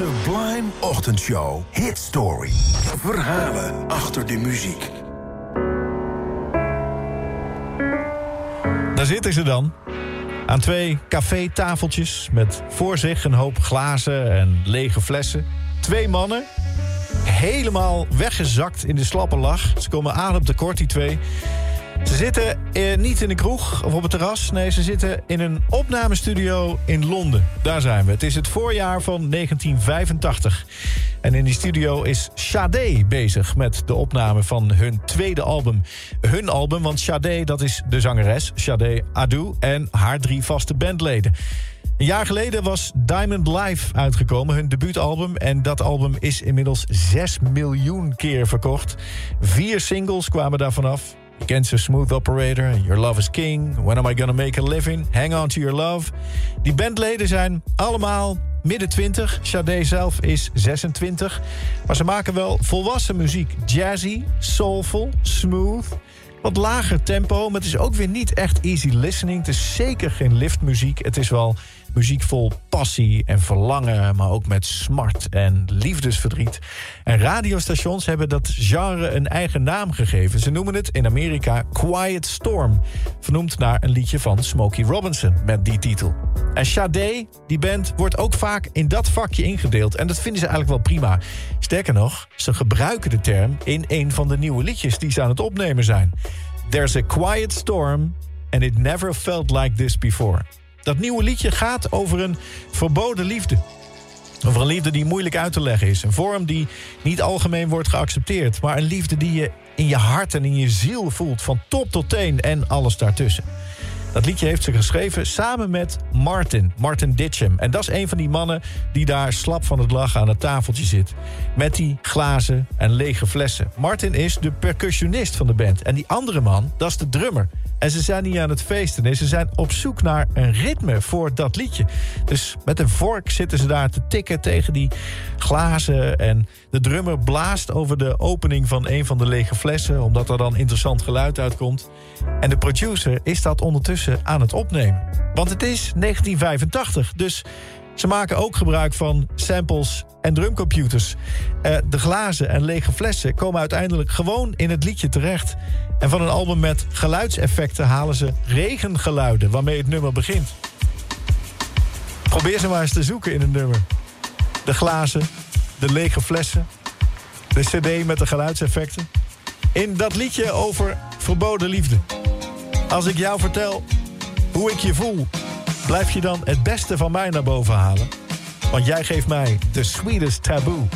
Sublime Ochtendshow. Hit Story. Verhalen achter de muziek. Daar zitten ze dan. Aan twee cafétafeltjes met voor zich een hoop glazen en lege flessen. Twee mannen, helemaal weggezakt in de slappe lach. Ze komen adem tekort, die twee. Ze zitten eh, niet in een kroeg of op het terras. Nee, ze zitten in een opnamestudio in Londen. Daar zijn we. Het is het voorjaar van 1985. En in die studio is Sade bezig met de opname van hun tweede album. Hun album, want Sade, dat is de zangeres, Sade Adu... en haar drie vaste bandleden. Een jaar geleden was Diamond Live uitgekomen, hun debuutalbum. En dat album is inmiddels 6 miljoen keer verkocht. Vier singles kwamen daarvan af. Ze Smooth Operator, Your Love is King... When Am I Gonna Make a Living, Hang On To Your Love. Die bandleden zijn allemaal midden 20. Sade zelf is 26. Maar ze maken wel volwassen muziek. Jazzy, soulful, smooth... Wat lager tempo, maar het is ook weer niet echt easy listening. Het is zeker geen liftmuziek. Het is wel muziek vol passie en verlangen, maar ook met smart en liefdesverdriet. En radiostations hebben dat genre een eigen naam gegeven. Ze noemen het in Amerika Quiet Storm, vernoemd naar een liedje van Smokey Robinson met die titel. En Sade, die band, wordt ook vaak in dat vakje ingedeeld. En dat vinden ze eigenlijk wel prima. Sterker nog, ze gebruiken de term in een van de nieuwe liedjes die ze aan het opnemen zijn. There's a quiet storm and it never felt like this before. Dat nieuwe liedje gaat over een verboden liefde. Over een liefde die moeilijk uit te leggen is. Een vorm die niet algemeen wordt geaccepteerd. Maar een liefde die je in je hart en in je ziel voelt. Van top tot teen en alles daartussen. Dat liedje heeft ze geschreven samen met Martin, Martin Ditcham. En dat is een van die mannen die daar slap van het lachen aan het tafeltje zit. Met die glazen en lege flessen. Martin is de percussionist van de band. En die andere man, dat is de drummer. En ze zijn niet aan het feesten. Nee, ze zijn op zoek naar een ritme voor dat liedje. Dus met een vork zitten ze daar te tikken tegen die glazen. En de drummer blaast over de opening van een van de lege flessen... omdat er dan interessant geluid uitkomt. En de producer is dat ondertussen aan het opnemen. Want het is 1985, dus ze maken ook gebruik van samples en drumcomputers. Uh, de glazen en lege flessen komen uiteindelijk gewoon in het liedje terecht. En van een album met geluidseffecten halen ze regengeluiden... waarmee het nummer begint. Probeer ze maar eens te zoeken in een nummer. De glazen, de lege flessen, de cd met de geluidseffecten. In dat liedje over verboden liefde. Als ik jou vertel hoe ik je voel... blijf je dan het beste van mij naar boven halen? Want jij geeft mij the sweetest taboo...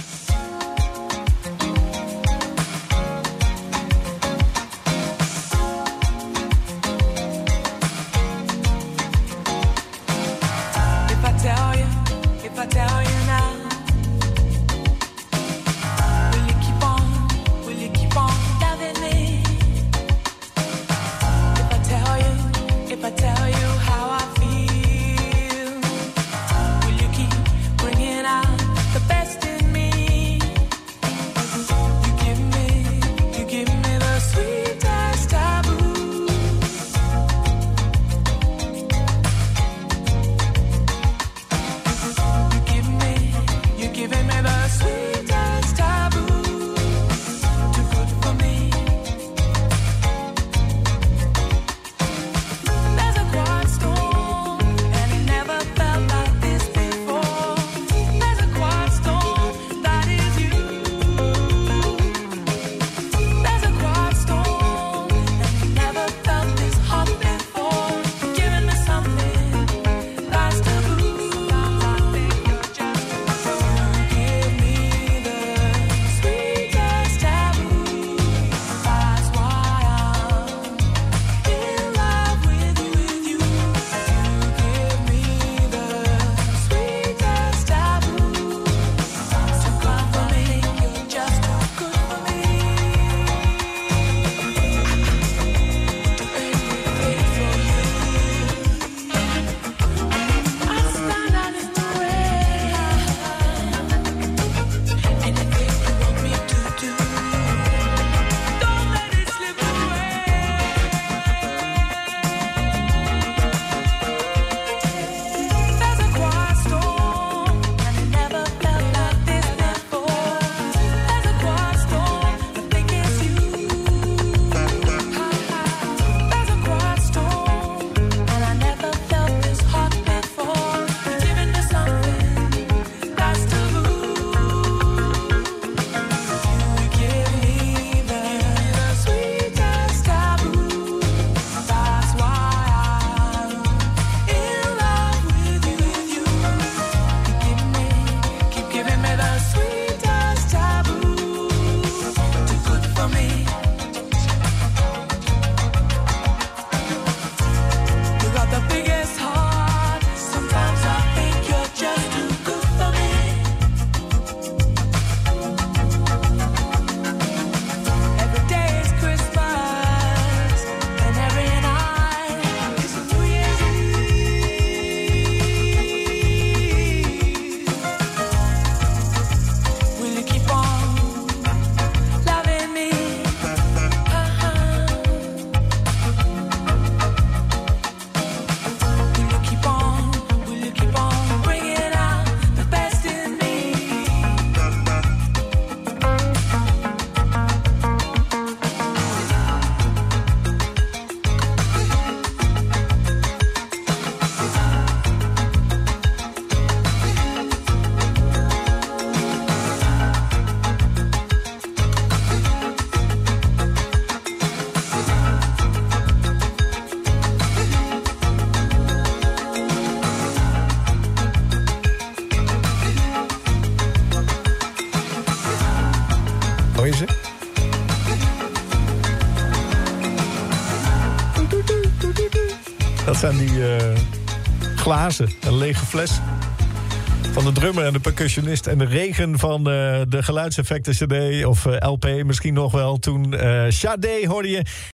Dat zijn die eh, glazen, een lege fles. Van de drummer en de percussionist. En de regen van uh, de geluidseffecten CD of uh, LP misschien nog wel. Toen Sade hoorde je